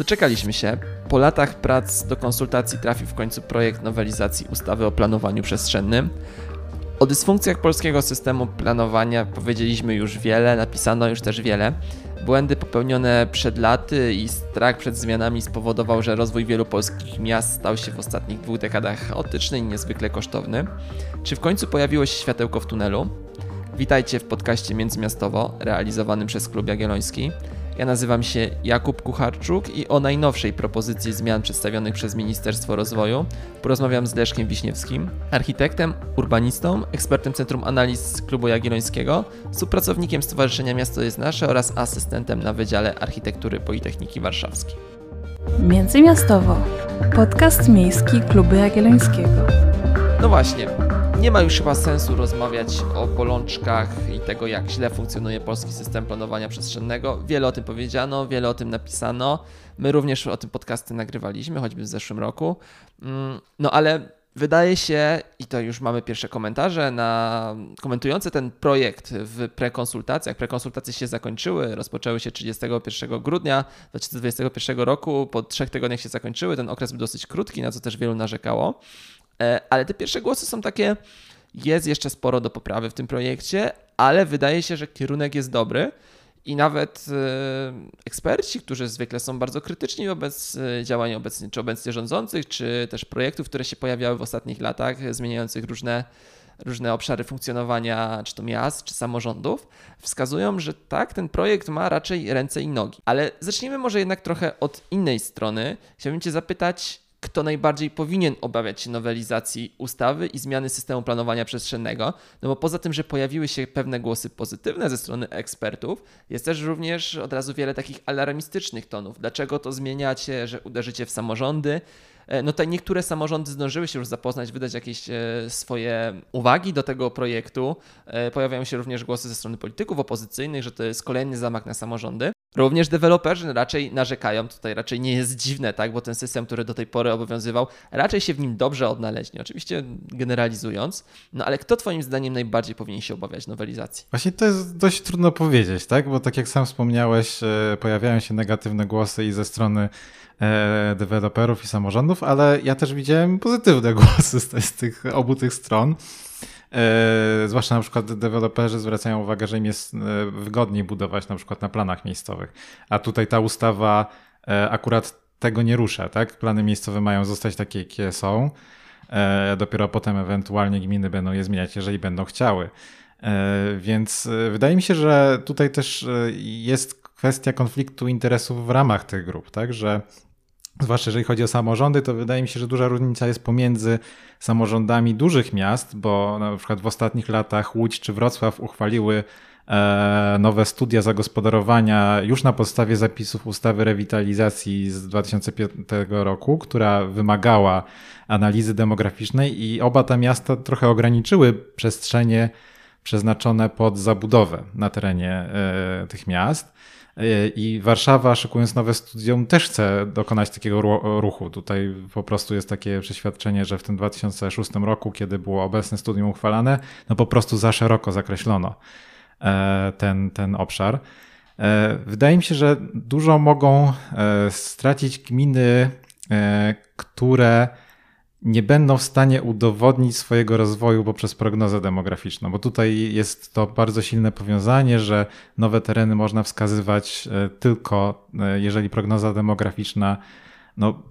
Doczekaliśmy się. Po latach prac do konsultacji trafił w końcu projekt nowelizacji ustawy o planowaniu przestrzennym. O dysfunkcjach polskiego systemu planowania powiedzieliśmy już wiele, napisano już też wiele. Błędy popełnione przed laty i strach przed zmianami spowodował, że rozwój wielu polskich miast stał się w ostatnich dwóch dekadach chaotyczny i niezwykle kosztowny. Czy w końcu pojawiło się światełko w tunelu? Witajcie w podcaście Międzymiastowo, realizowanym przez Klub Jagielloński. Ja nazywam się Jakub Kucharczuk i o najnowszej propozycji zmian przedstawionych przez Ministerstwo Rozwoju porozmawiam z Leszkiem Wiśniewskim, architektem, urbanistą, ekspertem Centrum Analiz Klubu Jagiellońskiego, współpracownikiem Stowarzyszenia Miasto jest Nasze oraz asystentem na Wydziale Architektury Politechniki Warszawskiej. Międzymiastowo. Podcast miejski Klubu Jagiellońskiego. No właśnie, nie ma już chyba sensu rozmawiać o bolączkach i tego, jak źle funkcjonuje polski system planowania przestrzennego. Wiele o tym powiedziano, wiele o tym napisano. My również o tym podcasty nagrywaliśmy, choćby w zeszłym roku. Mm, no ale wydaje się, i to już mamy pierwsze komentarze na komentujące ten projekt w prekonsultacjach. Prekonsultacje się zakończyły, rozpoczęły się 31 grudnia 2021 roku. Po trzech tygodniach się zakończyły. Ten okres był dosyć krótki, na co też wielu narzekało. E, ale te pierwsze głosy są takie, jest jeszcze sporo do poprawy w tym projekcie, ale wydaje się, że kierunek jest dobry. I nawet e, eksperci, którzy zwykle są bardzo krytyczni wobec e, działań obecnie, czy obecnie rządzących, czy też projektów, które się pojawiały w ostatnich latach, zmieniających różne, różne obszary funkcjonowania, czy to miast, czy samorządów, wskazują, że tak, ten projekt ma raczej ręce i nogi. Ale zacznijmy może jednak trochę od innej strony. Chciałbym Cię zapytać, kto najbardziej powinien obawiać się nowelizacji ustawy i zmiany systemu planowania przestrzennego, no bo poza tym, że pojawiły się pewne głosy pozytywne ze strony ekspertów, jest też również od razu wiele takich alarmistycznych tonów. Dlaczego to zmieniacie, że uderzycie w samorządy? E, no tutaj niektóre samorządy zdążyły się już zapoznać, wydać jakieś e, swoje uwagi do tego projektu. E, pojawiają się również głosy ze strony polityków opozycyjnych, że to jest kolejny zamach na samorządy. Również deweloperzy raczej narzekają, tutaj raczej nie jest dziwne, tak, bo ten system, który do tej pory obowiązywał, raczej się w nim dobrze odnaleźli, oczywiście generalizując, no ale kto twoim zdaniem najbardziej powinien się obawiać nowelizacji? Właśnie to jest dość trudno powiedzieć, tak, bo tak jak sam wspomniałeś, pojawiają się negatywne głosy i ze strony deweloperów i samorządów, ale ja też widziałem pozytywne głosy z, z tych obu tych stron. E, zwłaszcza na przykład deweloperzy zwracają uwagę, że im jest e, wygodniej budować na przykład na planach miejscowych. A tutaj ta ustawa e, akurat tego nie rusza, tak? Plany miejscowe mają zostać takie, jakie są. E, dopiero potem ewentualnie gminy będą je zmieniać, jeżeli będą chciały. E, więc wydaje mi się, że tutaj też jest kwestia konfliktu interesów w ramach tych grup, tak? Że zwłaszcza jeżeli chodzi o samorządy, to wydaje mi się, że duża różnica jest pomiędzy samorządami dużych miast, bo na przykład w ostatnich latach Łódź czy Wrocław uchwaliły e, nowe studia zagospodarowania już na podstawie zapisów ustawy rewitalizacji z 2005 roku, która wymagała analizy demograficznej i oba te miasta trochę ograniczyły przestrzenie przeznaczone pod zabudowę na terenie e, tych miast. I Warszawa, szykując nowe studium, też chce dokonać takiego ruchu. Tutaj po prostu jest takie przeświadczenie, że w tym 2006 roku, kiedy było obecne studium uchwalane, no po prostu za szeroko zakreślono e, ten, ten obszar. E, wydaje mi się, że dużo mogą e, stracić gminy, które nie będą w stanie udowodnić swojego rozwoju poprzez prognozę demograficzną, bo tutaj jest to bardzo silne powiązanie, że nowe tereny można wskazywać e, tylko e, jeżeli prognoza demograficzna no,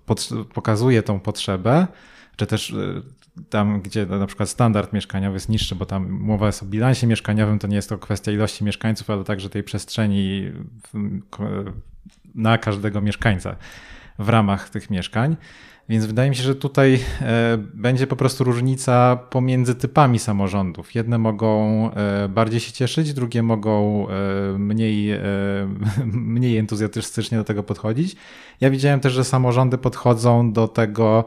pokazuje tą potrzebę, czy też e, tam, gdzie na przykład standard mieszkaniowy jest niższy, bo tam mowa jest o bilansie mieszkaniowym, to nie jest to kwestia ilości mieszkańców, ale także tej przestrzeni na każdego mieszkańca w ramach tych mieszkań. Więc wydaje mi się, że tutaj e, będzie po prostu różnica pomiędzy typami samorządów. Jedne mogą e, bardziej się cieszyć, drugie mogą e, mniej, mniej entuzjastycznie do tego podchodzić. Ja widziałem też, że samorządy podchodzą do tego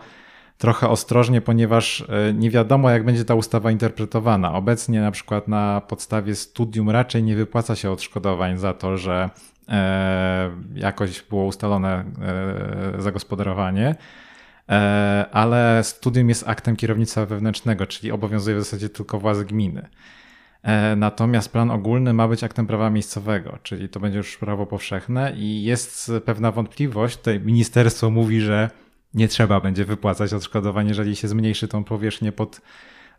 trochę ostrożnie, ponieważ nie wiadomo, jak będzie ta ustawa interpretowana. Obecnie na przykład na podstawie studium raczej nie wypłaca się odszkodowań za to, że jakoś było ustalone zagospodarowanie. E, ale studium jest aktem kierownictwa wewnętrznego, czyli obowiązuje w zasadzie tylko władzy gminy. E, natomiast plan ogólny ma być aktem prawa miejscowego, czyli to będzie już prawo powszechne i jest pewna wątpliwość. Tutaj ministerstwo mówi, że nie trzeba będzie wypłacać odszkodowań, jeżeli się zmniejszy tą powierzchnię pod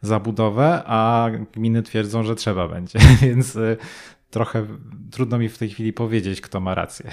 zabudowę, a gminy twierdzą, że trzeba będzie. Więc e, trochę trudno mi w tej chwili powiedzieć, kto ma rację.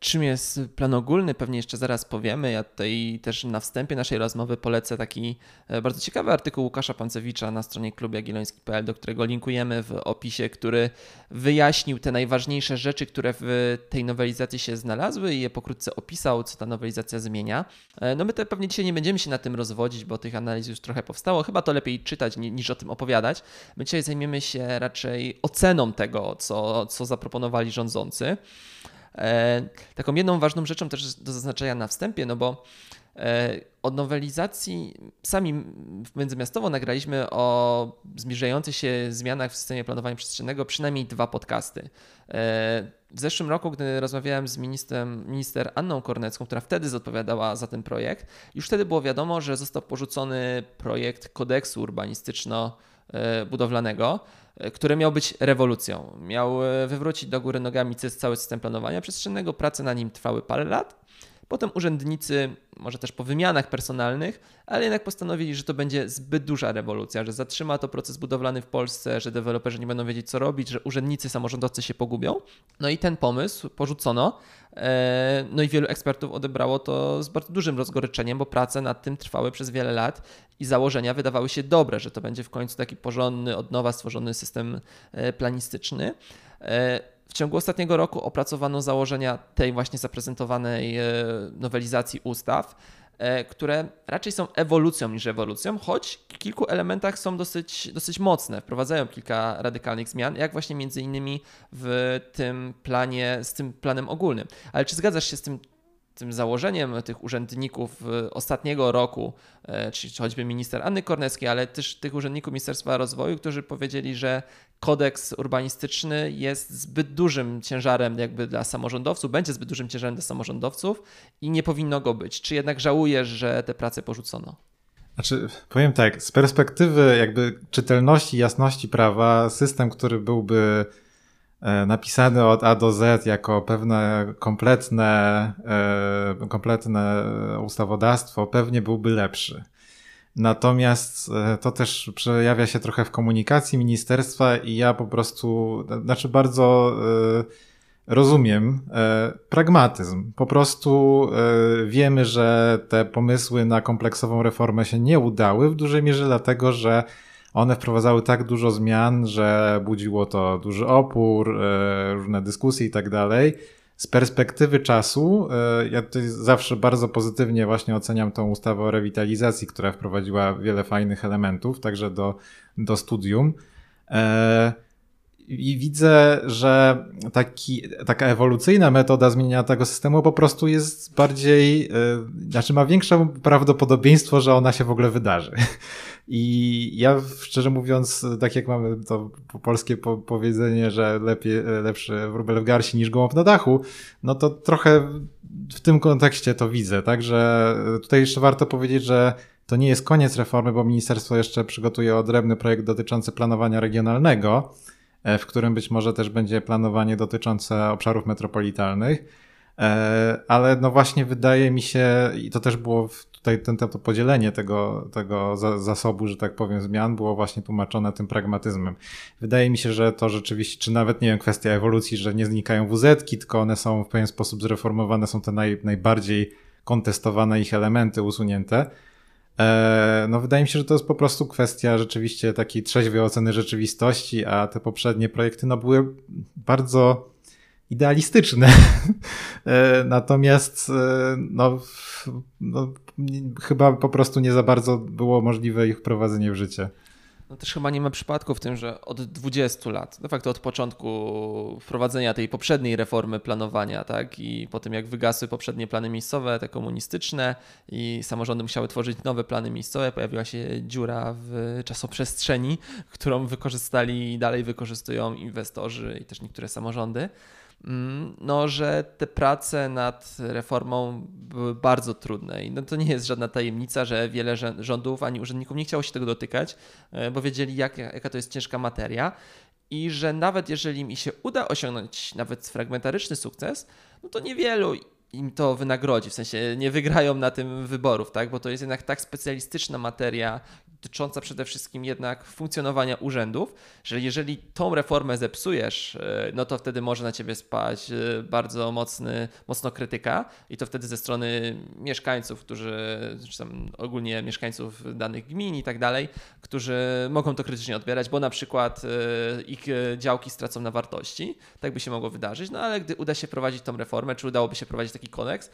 Czym jest plan ogólny? Pewnie jeszcze zaraz powiemy. Ja tutaj też na wstępie naszej rozmowy polecę taki e, bardzo ciekawy artykuł Łukasza Pancewicza na stronie klubjagielloński.pl, do którego linkujemy w opisie, który wyjaśnił te najważniejsze rzeczy, które w tej nowelizacji się znalazły i je pokrótce opisał, co ta nowelizacja zmienia. E, no my te pewnie dzisiaj nie będziemy się na tym rozwodzić, bo tych analiz już trochę powstało. Chyba to lepiej czytać niż o tym opowiadać. My dzisiaj zajmiemy się raczej oceną tego, co, co zaproponowali rządzący. E, taką jedną ważną rzeczą też do zaznaczenia na wstępie, no bo e, od nowelizacji sami międzymiastowo nagraliśmy o zbliżających się zmianach w systemie planowania przestrzennego przynajmniej dwa podcasty. E, w zeszłym roku, gdy rozmawiałem z ministrem, minister Anną Kornecką, która wtedy odpowiadała za ten projekt, już wtedy było wiadomo, że został porzucony projekt kodeksu urbanistyczno-budowlanego, który miał być rewolucją. Miał e, wywrócić do góry nogami cały system planowania przestrzennego. Prace na nim trwały parę lat. Potem urzędnicy, może też po wymianach personalnych, ale jednak postanowili, że to będzie zbyt duża rewolucja, że zatrzyma to proces budowlany w Polsce, że deweloperzy nie będą wiedzieć, co robić, że urzędnicy, samorządowcy się pogubią. No i ten pomysł porzucono. E, no i wielu ekspertów odebrało to z bardzo dużym rozgoryczeniem, bo prace nad tym trwały przez wiele lat i założenia wydawały się dobre, że to będzie w końcu taki porządny, od nowa stworzony system e, planistyczny. E, w ciągu ostatniego roku opracowano założenia tej właśnie zaprezentowanej nowelizacji ustaw. E, które raczej są ewolucją niż ewolucją, choć w kilku elementach są dosyć, dosyć mocne, wprowadzają kilka radykalnych zmian, jak właśnie między innymi w tym planie, z tym planem ogólnym. Ale czy zgadzasz się z tym tym założeniem tych urzędników ostatniego roku, e, czyli choćby minister Anny Korneckiej, ale też tych urzędników Ministerstwa Rozwoju, którzy powiedzieli, że kodeks urbanistyczny jest zbyt dużym ciężarem jakby dla samorządowców, będzie zbyt dużym ciężarem dla samorządowców i nie powinno go być. Czy jednak żałujesz, że te prace porzucono? Znaczy, powiem tak, z perspektywy jakby czytelności, jasności prawa, system, który byłby napisany od A do Z jako pewne kompletne, e, kompletne ustawodawstwo, pewnie byłby lepszy. Natomiast e, to też przejawia się trochę w komunikacji ministerstwa i ja po prostu, znaczy bardzo rozumiem pragmatyzm. Po prostu wiemy, że te pomysły na kompleksową reformę się nie udały w dużej mierze dlatego, że one wprowadzały tak dużo zmian, że budziło to duży opór, e, różne dyskusje i tak dalej. Z perspektywy czasu, e, ja tutaj zawsze bardzo pozytywnie właśnie oceniam tą ustawę o rewitalizacji, która wprowadziła wiele fajnych elementów, także do, do studium. E, I widzę, że taki, taka ewolucyjna metoda zmieniania tego systemu po prostu jest bardziej, znaczy ma większe prawdopodobieństwo, że ona się w ogóle wydarzy. I ja szczerze mówiąc, tak jak mamy to polskie po powiedzenie, że lepiej, lepszy wróbel w garści niż gołąb na dachu, no to trochę w tym kontekście to widzę. Także tutaj jeszcze warto powiedzieć, że to nie jest koniec reformy, bo ministerstwo jeszcze przygotuje odrębny projekt dotyczący planowania regionalnego, e, w którym być może też będzie planowanie dotyczące obszarów metropolitalnych. E, ale no właśnie wydaje mi się, i to też było tutaj ten, to podzielenie tego, tego zasobu, że tak powiem, zmian było właśnie tłumaczone tym pragmatyzmem. Wydaje mi się, że to rzeczywiście, czy nawet nie wiem, kwestia ewolucji, że nie znikają wz tylko one są w pewien sposób zreformowane, są te naj, najbardziej kontestowane ich elementy usunięte. E, no, wydaje mi się, że to jest po prostu kwestia rzeczywiście takiej trzeźwej oceny rzeczywistości, a te poprzednie projekty no, były bardzo idealistyczne. E, natomiast e, no, no, chyba po prostu nie za bardzo było możliwe ich wprowadzenie w życie. No też chyba nie ma przypadku w tym, że od 20 lat, de facto od początku wprowadzenia tej poprzedniej reformy planowania, tak, i po tym jak wygasły poprzednie plany miejscowe, te komunistyczne i samorządy musiały tworzyć nowe plany miejscowe, pojawiła się dziura w czasoprzestrzeni, którą wykorzystali i dalej wykorzystują inwestorzy i też niektóre samorządy. Mm, no, że te prace nad reformą były bardzo trudne. I no, to nie jest żadna tajemnica, że wiele rządów ani urzędników nie chciało się tego dotykać, e, bo wiedzieli, jak, jaka to jest ciężka materia. I że nawet jeżeli mi się uda osiągnąć nawet fragmentaryczny sukces, no to niewielu im to wynagrodzi, w sensie nie wygrają na tym wyborów, tak? bo to jest jednak tak specjalistyczna materia dotycząca przede wszystkim jednak funkcjonowania urzędów, że jeżeli tą reformę zepsujesz, e, no to wtedy może na ciebie spać e, bardzo mocny, mocno krytyka i to wtedy ze strony mieszkańców, którzy, czy tam ogólnie mieszkańców danych gmin i tak dalej, którzy mogą to krytycznie odbierać, bo na przykład e, ich działki stracą na wartości, tak by się mogło wydarzyć, no ale gdy uda się prowadzić tą reformę, czy udałoby się prowadzić taki kodeks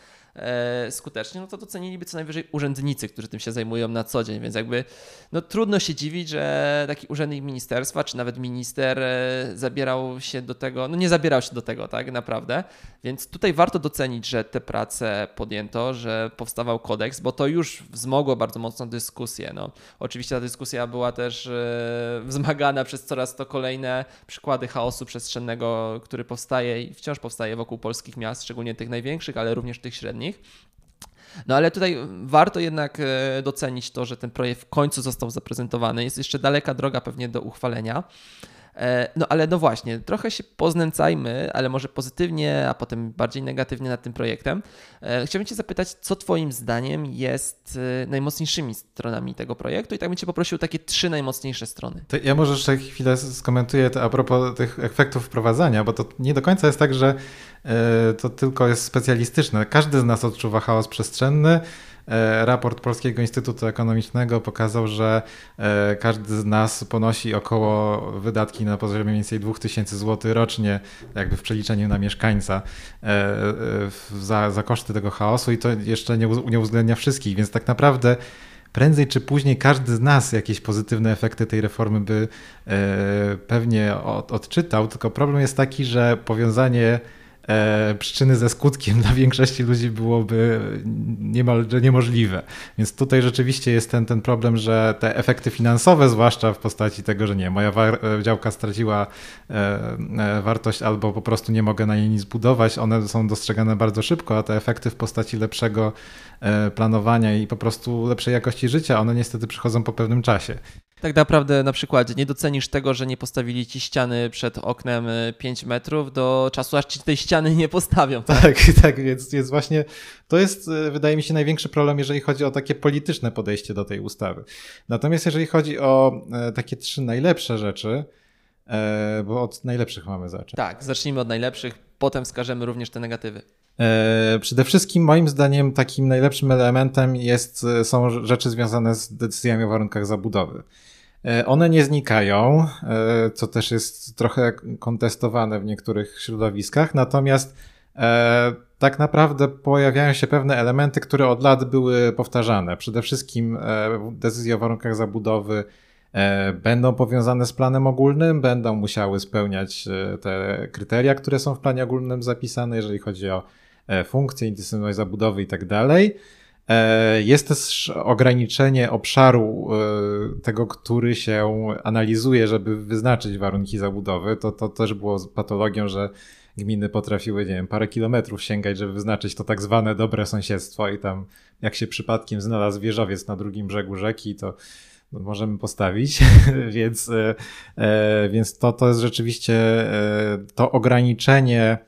skutecznie, no to doceniliby co najwyżej urzędnicy, którzy tym się zajmują na co dzień, więc jakby no trudno się dziwić, że taki urzędnik ministerstwa, czy nawet minister e, zabierał się do tego, no nie zabierał się do tego, tak naprawdę. Więc tutaj warto docenić, że te prace podjęto, że powstawał kodeks, bo to już wzmogło bardzo mocno dyskusję. No, oczywiście ta dyskusja była też e, wzmagana przez coraz to kolejne przykłady chaosu przestrzennego, który powstaje i wciąż powstaje wokół polskich miast, szczególnie tych największych, ale również tych średnich. No ale tutaj warto jednak e, docenić to, że ten projekt w końcu został zaprezentowany. Jest jeszcze daleka droga pewnie do uchwalenia. E, no ale no właśnie, trochę się poznęcajmy, ale może pozytywnie, a potem bardziej negatywnie nad tym projektem. E, chciałbym Cię zapytać, co Twoim zdaniem jest najmocniejszymi stronami tego projektu i tak bym Cię poprosił takie trzy najmocniejsze strony. To ja może jeszcze chwilę skomentuję to a propos tych efektów wprowadzania, bo to nie do końca jest tak, że E, to tylko jest specjalistyczne. Każdy z nas odczuwa chaos przestrzenny. E, raport Polskiego Instytutu Ekonomicznego pokazał, że e, każdy z nas ponosi około wydatki na poziomie mniej więcej 2000 zł rocznie, jakby w przeliczeniu na mieszkańca, za, za koszty tego chaosu i to jeszcze nie, nie uwzględnia wszystkich, więc tak naprawdę prędzej czy później każdy z nas jakieś pozytywne efekty tej reformy by pewnie od, odczytał, tylko problem jest taki, że powiązanie e, przyczyny ze skutkiem dla większości ludzi byłoby niemalże niemożliwe. Więc tutaj rzeczywiście jest ten, ten problem, że te efekty finansowe, zwłaszcza w postaci tego, że nie, moja e, działka straciła e, e, wartość albo po prostu nie mogę na niej nic budować, one są dostrzegane bardzo szybko, a te efekty w postaci lepszego e, planowania i po prostu lepszej jakości życia, one niestety przychodzą po pewnym czasie tak naprawdę na przykład nie docenisz tego, że nie postawili ci ściany przed oknem 5 y, metrów do czasu, aż ci tej ściany nie postawią. Tak, tak, więc jest właśnie, to jest y, wydaje mi się największy problem, jeżeli chodzi o takie polityczne podejście do tej ustawy. Natomiast jeżeli chodzi o e, takie trzy najlepsze rzeczy, e, bo od najlepszych mamy zacząć. Tak, zacznijmy od najlepszych, potem wskażemy również te negatywy. E, przede wszystkim moim zdaniem takim najlepszym elementem jest, są rzeczy związane z decyzjami o warunkach zabudowy. E, one nie znikają, e, co też jest trochę kontestowane w niektórych środowiskach, natomiast e, tak naprawdę pojawiają się pewne elementy, które od lat były powtarzane. Przede wszystkim decyzje o warunkach zabudowy będą powiązane z planem ogólnym, będą musiały spełniać te kryteria, które są w planie ogólnym zapisane, jeżeli chodzi o funkcje, intensywność zabudowy i tak dalej. Jest też ograniczenie obszaru e, tego, który się analizuje, żeby wyznaczyć warunki zabudowy. To, to też było patologią, że gminy potrafiły, nie wiem, parę kilometrów sięgać, żeby wyznaczyć to tak zwane dobre sąsiedztwo i tam jak się przypadkiem znalazł wieżowiec na drugim brzegu rzeki, to możemy postawić, więc, e, więc to, to jest rzeczywiście to ograniczenie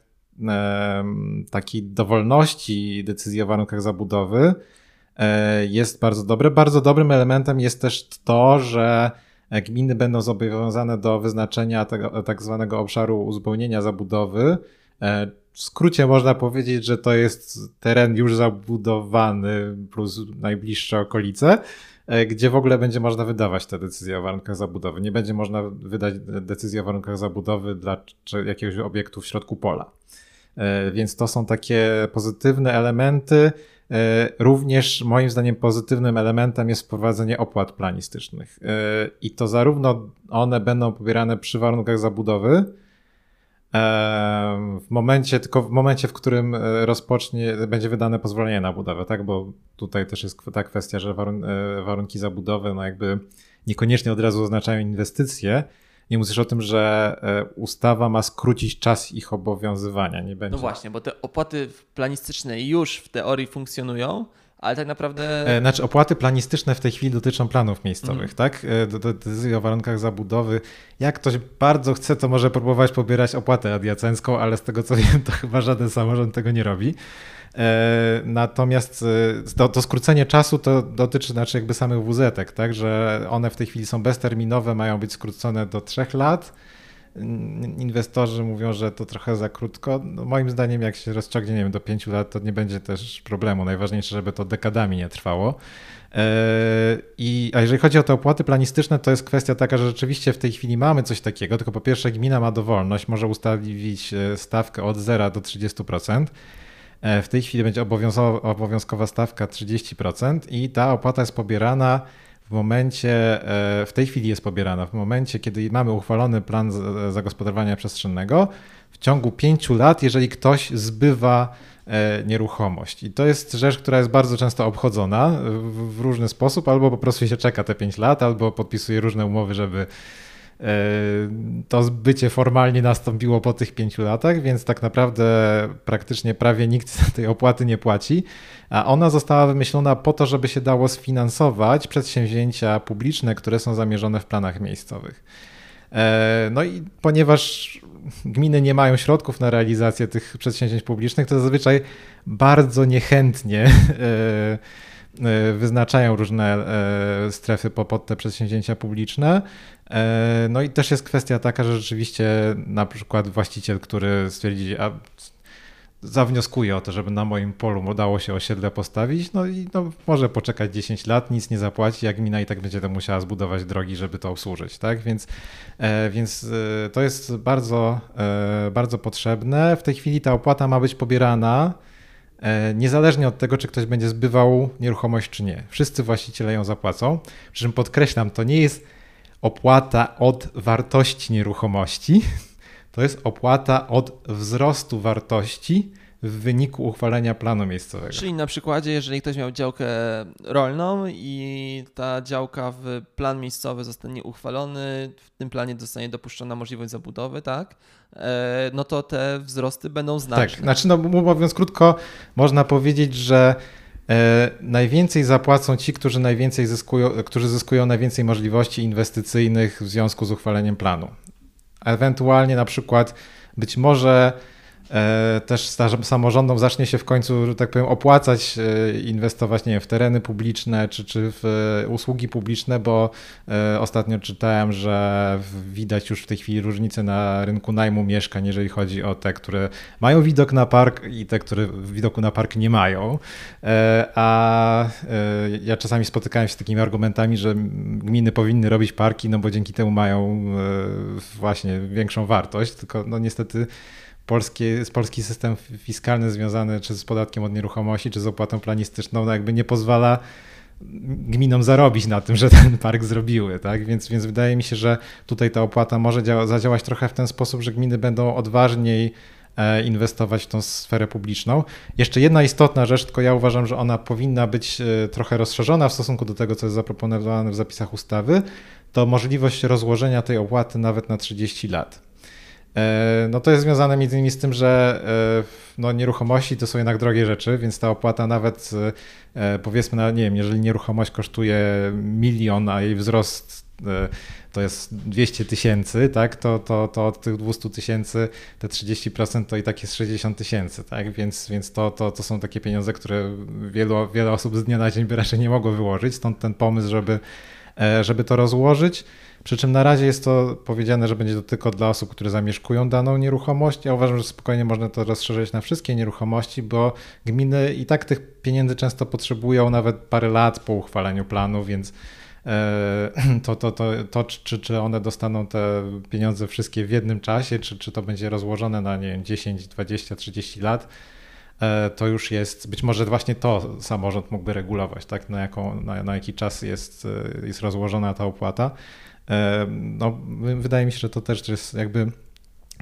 takiej dowolności decyzji o warunkach zabudowy e, jest bardzo dobre. Bardzo dobrym elementem jest też to, że gminy będą zobowiązane do wyznaczenia tego tak zwanego obszaru uzupełnienia zabudowy. E, w skrócie można powiedzieć, że to jest teren już zabudowany plus najbliższe okolice, e, gdzie w ogóle będzie można wydawać te decyzje o warunkach zabudowy. Nie będzie można wydać decyzji o warunkach zabudowy dla jakiegoś obiektu w środku pola. E, więc to są takie pozytywne elementy. E, również moim zdaniem pozytywnym elementem jest wprowadzenie opłat planistycznych. E, I to zarówno one będą pobierane przy warunkach zabudowy, w momencie, tylko w momencie, w którym rozpocznie, będzie wydane pozwolenie na budowę, tak? Bo tutaj też jest ta kwestia, że warunki zabudowy, no jakby niekoniecznie od razu oznaczają inwestycje, nie mówisz o tym, że e, ustawa ma skrócić czas ich obowiązywania. Nie będzie. No właśnie, bo te opłaty planistyczne już w teorii funkcjonują, ale tak naprawdę. E, znaczy, opłaty planistyczne w tej chwili dotyczą planów miejscowych, mm. tak? E, decyzji o warunkach zabudowy. Jak ktoś bardzo chce, to może próbować pobierać opłatę adiacencką, ale z tego co wiem, to chyba żaden samorząd tego nie robi. E, natomiast to, to, skrócenie czasu to dotyczy znaczy jakby samych wz tak, że one w tej chwili są bezterminowe, mają być skrócone do trzech lat. Inwestorzy mówią, że to trochę za krótko. No moim zdaniem, jak się rozciągnie nie wiem, do pięciu lat, to nie będzie też problemu. Najważniejsze, żeby to dekadami nie trwało. E, I, a jeżeli chodzi o te opłaty planistyczne, to jest kwestia taka, że rzeczywiście w tej chwili mamy coś takiego, tylko po pierwsze gmina ma dowolność, może ustawić e, stawkę od 0 do 30%. E, w tej chwili będzie obowiązkowa stawka 30% i ta opłata jest pobierana w momencie, e, w tej chwili jest pobierana, w momencie, kiedy mamy uchwalony plan zagospodarowania przestrzennego, w ciągu pięciu lat, jeżeli ktoś zbywa e, nieruchomość. I to jest rzecz, która jest bardzo często obchodzona w różny sposób, albo po prostu się czeka te pięć lat, albo podpisuje różne umowy, żeby E, to zbycie formalnie nastąpiło po tych pięciu latach, więc tak naprawdę praktycznie prawie nikt tej opłaty nie płaci. A ona została wymyślona po to, żeby się dało sfinansować przedsięwzięcia publiczne, które są zamierzone w planach miejscowych. E, no i ponieważ gminy nie mają środków na realizację tych przedsięwzięć publicznych, to zazwyczaj bardzo niechętnie e, E, wyznaczają różne e, strefy pod te przedsięwzięcia publiczne. E, no i też jest kwestia taka, że rzeczywiście na przykład właściciel, który stwierdzi, a zawnioskuję o to, żeby na moim polu udało się osiedle postawić, no i no, może poczekać 10 lat, nic nie zapłaci, jak gmina i tak będzie to musiała zbudować drogi, żeby to obsłużyć, tak? Więc, e, więc e, to jest bardzo, bardzo potrzebne. W tej chwili ta opłata ma być pobierana niezależnie od tego, czy ktoś będzie zbywał nieruchomość, czy nie. Wszyscy właściciele ją zapłacą. Przy czym podkreślam, to nie jest opłata od wartości nieruchomości, to jest opłata od wzrostu wartości w wyniku uchwalenia planu miejscowego. Czyli na przykładzie, jeżeli ktoś miał działkę rolną i ta działka w plan miejscowy zostanie uchwalony, w tym planie zostanie dopuszczona możliwość zabudowy, tak? E, no to te wzrosty będą znaczne. Tak, znaczy no mówiąc krótko, można powiedzieć, że najwięcej zapłacą ci, którzy najwięcej zyskują, którzy zyskują najwięcej możliwości inwestycyjnych w związku z uchwaleniem planu. Ewentualnie na przykład być może E, też samorządom zacznie się w końcu, że tak powiem, opłacać e, inwestować nie wiem, w tereny publiczne czy, czy w e, usługi publiczne, bo ostatnio czytałem, że widać już w tej chwili różnice na rynku najmu mieszkań, jeżeli chodzi o te, które mają widok na park i te, które widoku na park nie mają. A ja czasami spotykałem się z takimi argumentami, że gminy powinny robić parki, no bo dzięki temu mają właśnie większą wartość, tylko no niestety polski, polski system fiskalny związany czy z podatkiem od nieruchomości, czy z opłatą planistyczną, no jakby nie pozwala gminom zarobić na tym, że ten park zrobiły, tak? Więc, więc wydaje mi się, że tutaj ta opłata może działa, zadziałać trochę w ten sposób, że gminy będą odważniej e, inwestować w tą sferę publiczną. Jeszcze jedna istotna rzecz, tylko ja uważam, że ona powinna być e, trochę rozszerzona w stosunku do tego, co jest zaproponowane w zapisach ustawy, to możliwość rozłożenia tej opłaty nawet na 30 lat. E, no to jest związane między innymi z tym, że e, no, nieruchomości to są jednak drogie rzeczy, więc ta opłata nawet e, powiedzmy, nie wiem, jeżeli nieruchomość kosztuje milion, a jej wzrost to jest 200 tysięcy, tak, to, to, to od tych 200 tysięcy te 30% to i tak jest 60 tysięcy, tak, więc, więc to, to, to są takie pieniądze, które wielu, wiele osób z dnia na dzień by raczej nie mogło wyłożyć, stąd ten pomysł, żeby, żeby to rozłożyć. Przy czym na razie jest to powiedziane, że będzie to tylko dla osób, które zamieszkują daną nieruchomość. Ja uważam, że spokojnie można to rozszerzyć na wszystkie nieruchomości, bo gminy i tak tych pieniędzy często potrzebują nawet parę lat po uchwaleniu planu, więc e, to, to, to, to czy, czy one dostaną te pieniądze wszystkie w jednym czasie, czy, czy to będzie rozłożone na nie wiem, 10, 20, 30 lat, e, to już jest, być może właśnie to samorząd mógłby regulować, tak, na, jaką, na, na jaki czas jest, e, jest rozłożona ta opłata. No, wydaje mi się, że to też jest jakby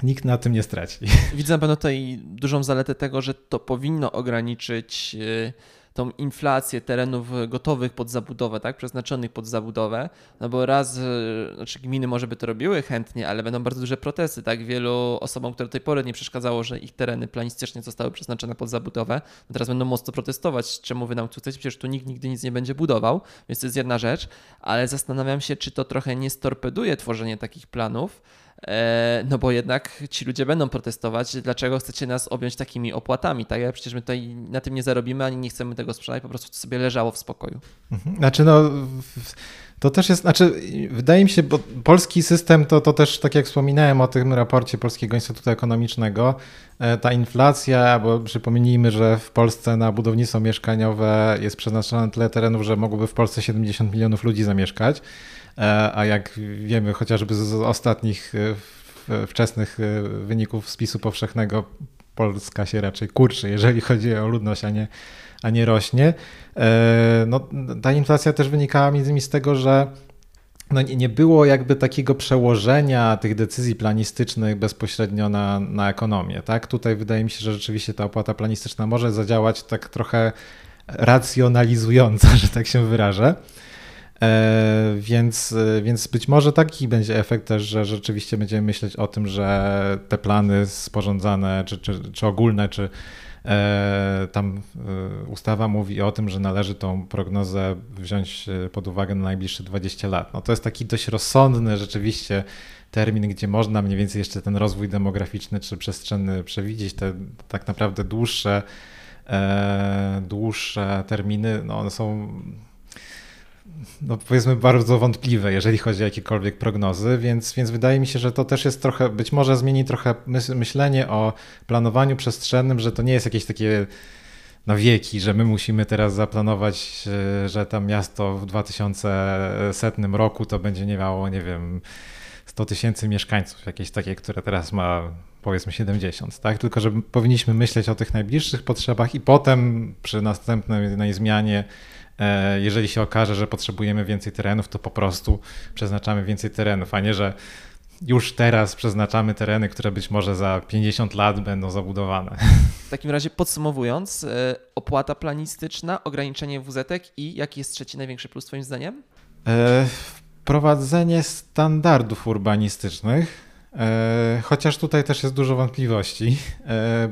nikt na tym nie straci. Widzę na pewno tutaj dużą zaletę tego, że to powinno ograniczyć y, tą inflację terenów gotowych pod zabudowę, tak, przeznaczonych pod zabudowę, no bo raz, e, znaczy gminy może by to robiły chętnie, ale będą bardzo duże protesty, tak, wielu osobom, które do tej pory nie przeszkadzało, że ich tereny planistycznie zostały przeznaczone pod zabudowę, no teraz będą mocno protestować, czemu wy nam tu chcecie, przecież tu nikt nigdy nic nie będzie budował, więc to jest jedna rzecz, ale zastanawiam się, czy to trochę nie storpeduje tworzenie takich planów, no bo jednak ci ludzie będą protestować, dlaczego chcecie nas objąć takimi opłatami, tak? Przecież my tutaj na tym nie zarobimy, ani nie chcemy tego sprzedać, po prostu to sobie leżało w spokoju. Mhm. Znaczy no, to też jest, znaczy wydaje mi się, bo polski system to, to też, tak jak wspominałem o tym raporcie Polskiego Instytutu Ekonomicznego, e, ta inflacja, bo przypomnijmy, że w Polsce na budownictwo mieszkaniowe jest przeznaczone tyle terenów, że mogłoby w Polsce 70 milionów ludzi zamieszkać, E, a jak wiemy chociażby z ostatnich e, wczesnych e, wyników spisu powszechnego, Polska się raczej kurczy, jeżeli chodzi o ludność, a nie, a nie rośnie. No, ta inflacja też wynikała między innymi z tego, że no nie było jakby takiego przełożenia tych decyzji planistycznych bezpośrednio na, na ekonomię. Tak? Tutaj wydaje mi się, że rzeczywiście ta opłata planistyczna może zadziałać tak trochę racjonalizująco, że tak się wyrażę. E, więc, e, więc być może taki będzie efekt też, że rzeczywiście będziemy myśleć o tym, że te plany sporządzane, czy, czy, czy ogólne, czy e, tam ustawa mówi o tym, że należy tą prognozę wziąć pod uwagę na najbliższe 20 lat. No to jest taki dość rozsądny rzeczywiście termin, gdzie można mniej więcej jeszcze ten rozwój demograficzny czy przestrzenny przewidzieć, te tak naprawdę dłuższe, dłuższe terminy, no one są no powiedzmy bardzo wątpliwe, jeżeli chodzi o jakiekolwiek prognozy, więc, więc wydaje mi się, że to też jest trochę, być może zmieni trochę myślenie o planowaniu przestrzennym, że to nie jest jakieś takie na wieki, że my musimy teraz zaplanować, e, że tam miasto w 2100 roku to będzie nie miało, nie wiem, 100 tysięcy mieszkańców, jakieś takie, które teraz ma powiedzmy 70, tak? Tylko, że powinniśmy myśleć o tych najbliższych potrzebach i potem przy następnej zmianie jeżeli się okaże, że potrzebujemy więcej terenów, to po prostu przeznaczamy więcej terenów, a nie, że już teraz przeznaczamy tereny, które być może za 50 lat będą zabudowane. W takim razie podsumowując, e, opłata planistyczna, ograniczenie wz i jaki jest trzeci największy plus Twoim zdaniem? E, wprowadzenie standardów urbanistycznych, chociaż tutaj też jest dużo wątpliwości,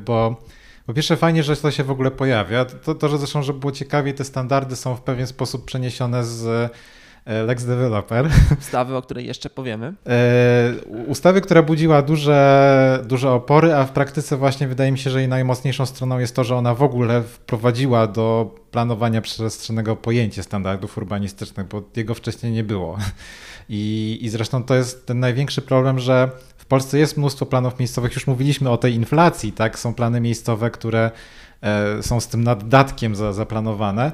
bo po pierwsze fajnie, że to się w ogóle pojawia. To, to że zresztą, żeby było ciekawie, te standardy są w pewien sposób przeniesione z e, Lex Developer. Ustawy, o której jeszcze powiemy. E, ustawy, która budziła duże, duże opory, a w praktyce właśnie wydaje mi się, że jej najmocniejszą stroną jest to, że ona w ogóle wprowadziła do planowania przestrzennego pojęcie standardów urbanistycznych, bo jego wcześniej nie było. I, I zresztą to jest ten największy problem, że w Polsce jest mnóstwo planów miejscowych, już mówiliśmy o tej inflacji, tak? Są plany miejscowe, które e, są z tym naddatkiem zaplanowane,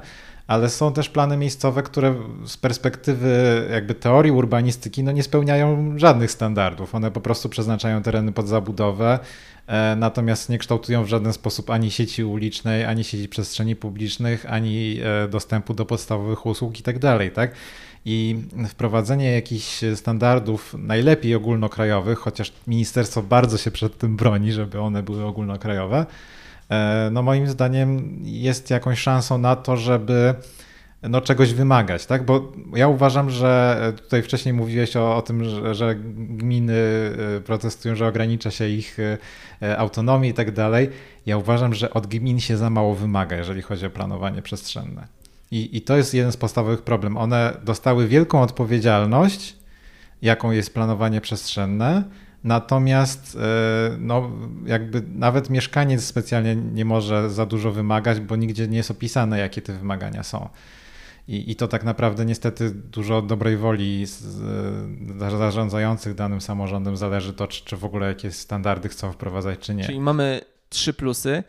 ale są też plany miejscowe, które z perspektywy jakby teorii urbanistyki no nie spełniają żadnych standardów. One po prostu przeznaczają tereny pod zabudowę, e, natomiast nie kształtują w żaden sposób ani sieci ulicznej, ani sieci przestrzeni publicznych, ani e, dostępu do podstawowych usług i tak tak? I wprowadzenie jakichś standardów najlepiej ogólnokrajowych, chociaż ministerstwo bardzo się przed tym broni, żeby one były ogólnokrajowe, e, no moim zdaniem jest jakąś szansą na to, żeby no, czegoś wymagać, tak? Bo ja uważam, że tutaj wcześniej mówiłeś o, o tym, że, że, gminy e, protestują, że ogranicza się ich e, autonomię i tak dalej. Ja uważam, że od gmin się za mało wymaga, jeżeli chodzi o planowanie przestrzenne. I, I to jest jeden z podstawowych problemów. One dostały wielką odpowiedzialność, jaką jest planowanie przestrzenne, natomiast e, no, jakby nawet mieszkaniec specjalnie nie może za dużo wymagać, bo nigdzie nie jest opisane, jakie te wymagania są. I, I to tak naprawdę niestety dużo dobrej woli z, z, zarządzających danym samorządem zależy to, czy, czy w ogóle jakieś standardy chcą wprowadzać, czy nie. Czyli mamy trzy plusy.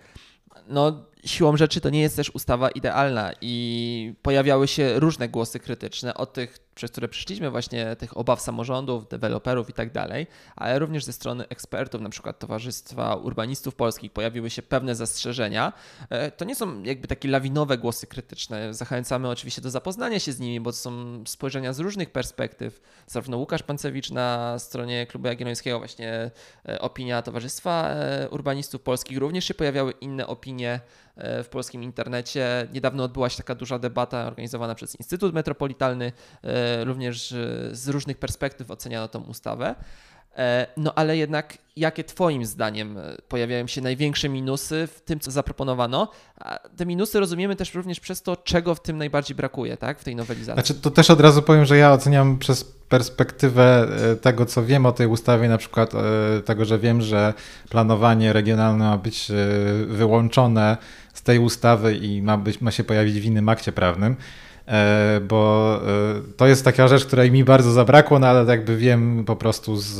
No, siłą rzeczy to nie jest też ustawa idealna i pojawiały się różne głosy krytyczne od tych przez które przyszliśmy, właśnie tych obaw samorządów, deweloperów i tak dalej, ale również ze strony ekspertów, na przykład Towarzystwa Urbanistów Polskich, pojawiły się pewne zastrzeżenia. E, to nie są jakby takie lawinowe głosy krytyczne. Zachęcamy oczywiście do zapoznania się z nimi, bo to są spojrzenia z różnych perspektyw. Zarówno Łukasz Pancewicz na stronie Klubu Jagiellońskiego, właśnie e, opinia Towarzystwa e, Urbanistów Polskich, również się pojawiały inne opinie w polskim internecie. Niedawno odbyła się taka duża debata organizowana przez Instytut Metropolitalny, również z różnych perspektyw oceniano tą ustawę. E, no ale jednak, jakie Twoim zdaniem e, pojawiają się największe minusy w tym, co zaproponowano? A te minusy rozumiemy też również przez to, czego w tym najbardziej brakuje, tak, w tej nowelizacji. Znaczy, to też od razu powiem, że ja oceniam przez perspektywę e, tego, co wiem o tej ustawie, na przykład tego, że wiem, że planowanie regionalne ma być wyłączone z tej ustawy i ma, być, ma się pojawić w innym akcie prawnym. E, bo e, to jest taka rzecz, której mi bardzo zabrakło, no ale jakby wiem po prostu z,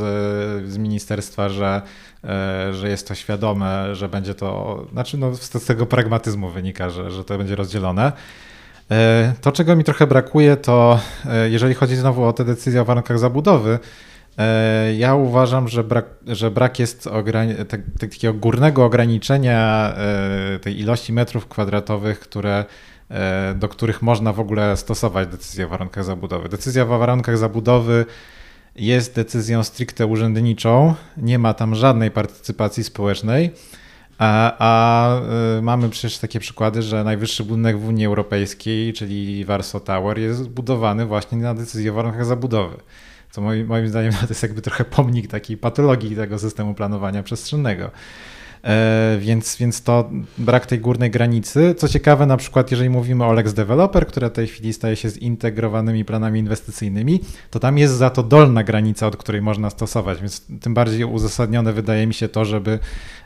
z ministerstwa, że, e, że jest to świadome, że będzie to, znaczy no z tego pragmatyzmu wynika, że, że to będzie rozdzielone. To, czego mi trochę brakuje, to jeżeli chodzi znowu o te decyzje o warunkach zabudowy, ja uważam, że brak, że brak jest takiego górnego ograniczenia tej ilości metrów kwadratowych, które do których można w ogóle stosować decyzję o warunkach zabudowy. Decyzja o warunkach zabudowy jest decyzją stricte urzędniczą, nie ma tam żadnej partycypacji społecznej. A, a e, mamy przecież takie przykłady, że najwyższy budynek w Unii Europejskiej, czyli Warsaw Tower, jest zbudowany właśnie na decyzję o warunkach zabudowy. Co moim, moim zdaniem to jest jakby trochę pomnik takiej patologii tego systemu planowania przestrzennego. E, więc, więc to brak tej górnej granicy. Co ciekawe, na przykład, jeżeli mówimy o Lex Developer, która w tej chwili staje się zintegrowanymi planami inwestycyjnymi, to tam jest za to dolna granica, od której można stosować, więc tym bardziej uzasadnione wydaje mi się to, żeby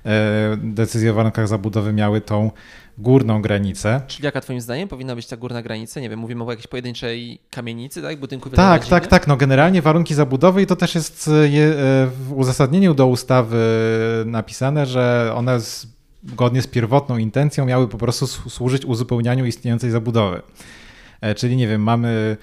e, decyzje o warunkach zabudowy miały tą górną granicę. Czyli jaka twoim zdaniem powinna być ta górna granica? Nie wiem, mówimy o jakiejś pojedynczej kamienicy, tak? Budynku Tak, tak, tak. No generalnie warunki zabudowy i to też jest e, w uzasadnieniu do ustawy napisane, że one zgodnie z pierwotną intencją miały po prostu służyć uzupełnianiu istniejącej zabudowy. E, czyli nie wiem, mamy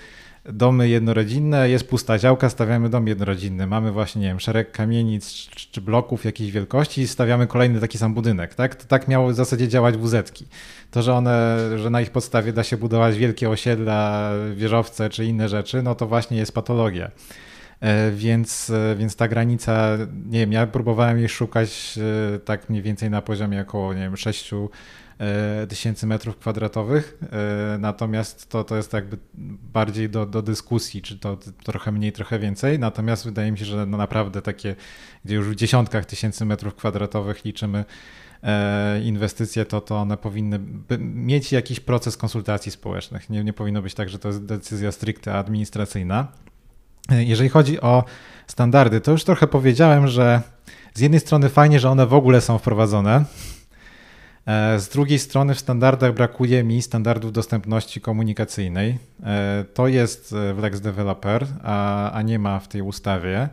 domy jednorodzinne, jest pusta działka, stawiamy dom jednorodzinny. Mamy właśnie, nie wiem, szereg kamienic czy bloków jakiejś wielkości i stawiamy kolejny taki sam budynek, tak? To tak miało w zasadzie działać wuzetki. To, że one, że na ich podstawie da się budować wielkie osiedla, wieżowce czy inne rzeczy, no to właśnie jest patologia. E, więc, e, więc ta granica, nie wiem, ja próbowałem jej szukać e, tak mniej więcej na poziomie około, nie wiem, 6 E, tysięcy metrów kwadratowych, e, natomiast to, to jest jakby bardziej do, do dyskusji, czy to trochę mniej, trochę więcej, natomiast wydaje mi się, że no naprawdę takie, gdzie już w dziesiątkach tysięcy metrów kwadratowych liczymy e, inwestycje, to, to one powinny mieć jakiś proces konsultacji społecznych. Nie, nie powinno być tak, że to jest decyzja stricte administracyjna. Jeżeli chodzi o standardy, to już trochę powiedziałem, że z jednej strony fajnie, że one w ogóle są wprowadzone, E, z drugiej strony w standardach brakuje mi standardów dostępności komunikacyjnej. E, to jest w Lex Developer, a, a nie ma w tej ustawie.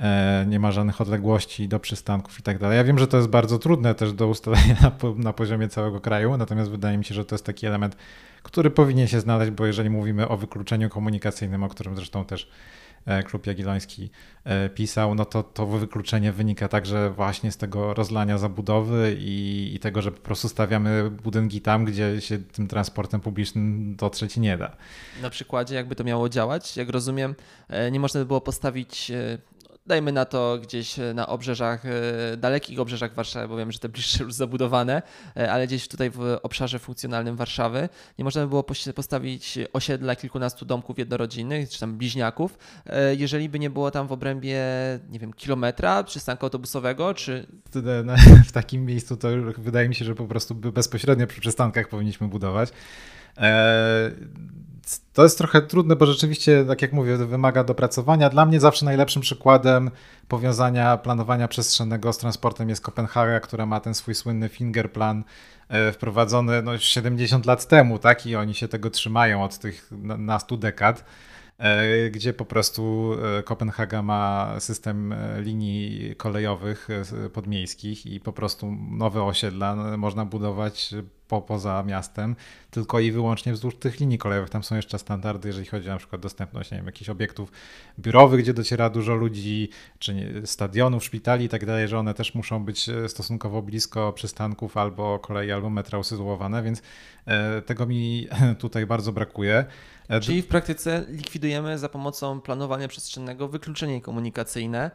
E, nie ma żadnych odległości do przystanków i tak dalej. Ja wiem, że to jest bardzo trudne też do ustalenia na, na poziomie całego kraju, natomiast wydaje mi się, że to jest taki element, który powinien się znaleźć, bo jeżeli mówimy o wykluczeniu komunikacyjnym, o którym zresztą też E, klub Jagielloński e, pisał, no to to wykluczenie wynika także właśnie z tego rozlania zabudowy i, i tego, że po prostu stawiamy budynki tam, gdzie się tym transportem publicznym dotrzeć nie da. Na przykładzie jakby to miało działać, jak rozumiem, e, nie można by było postawić dajmy na to gdzieś e, na obrzeżach, e, dalekich obrzeżach Warszawy, bo wiem, że te bliższe już zabudowane, e, ale gdzieś tutaj w obszarze funkcjonalnym Warszawy nie można by było postawić osiedla kilkunastu domków jednorodzinnych, czy tam bliźniaków, jeżeli by nie było tam w obrębie, nie wiem, kilometra przystanku autobusowego, czy... W takim miejscu to wydaje mi się, że po prostu bezpośrednio przy przystankach powinniśmy budować. To jest trochę trudne, bo rzeczywiście, tak jak mówię, wymaga dopracowania. Dla mnie zawsze najlepszym przykładem powiązania planowania przestrzennego z transportem jest Kopenhaga, która ma ten swój słynny fingerplan e, wprowadzony no, 70 lat temu, tak? I oni się tego trzymają od tych nastu dekad e, gdzie po prostu e, Kopenhaga ma system linii kolejowych podmiejskich i po prostu nowe osiedla można budować po, poza miastem, tylko i wyłącznie wzdłuż tych linii kolejowych. Tam są jeszcze standardy, jeżeli chodzi o na przykład dostępność, nie wiem, jakichś obiektów biurowych, gdzie dociera dużo ludzi, czy nie, stadionów, szpitali i tak dalej, że one też muszą być e, stosunkowo blisko przystanków albo kolei, albo metra usytuowane, więc e, tego mi tutaj bardzo brakuje. E, Czyli w praktyce likwidujemy za pomocą planowania przestrzennego wykluczenie komunikacyjne,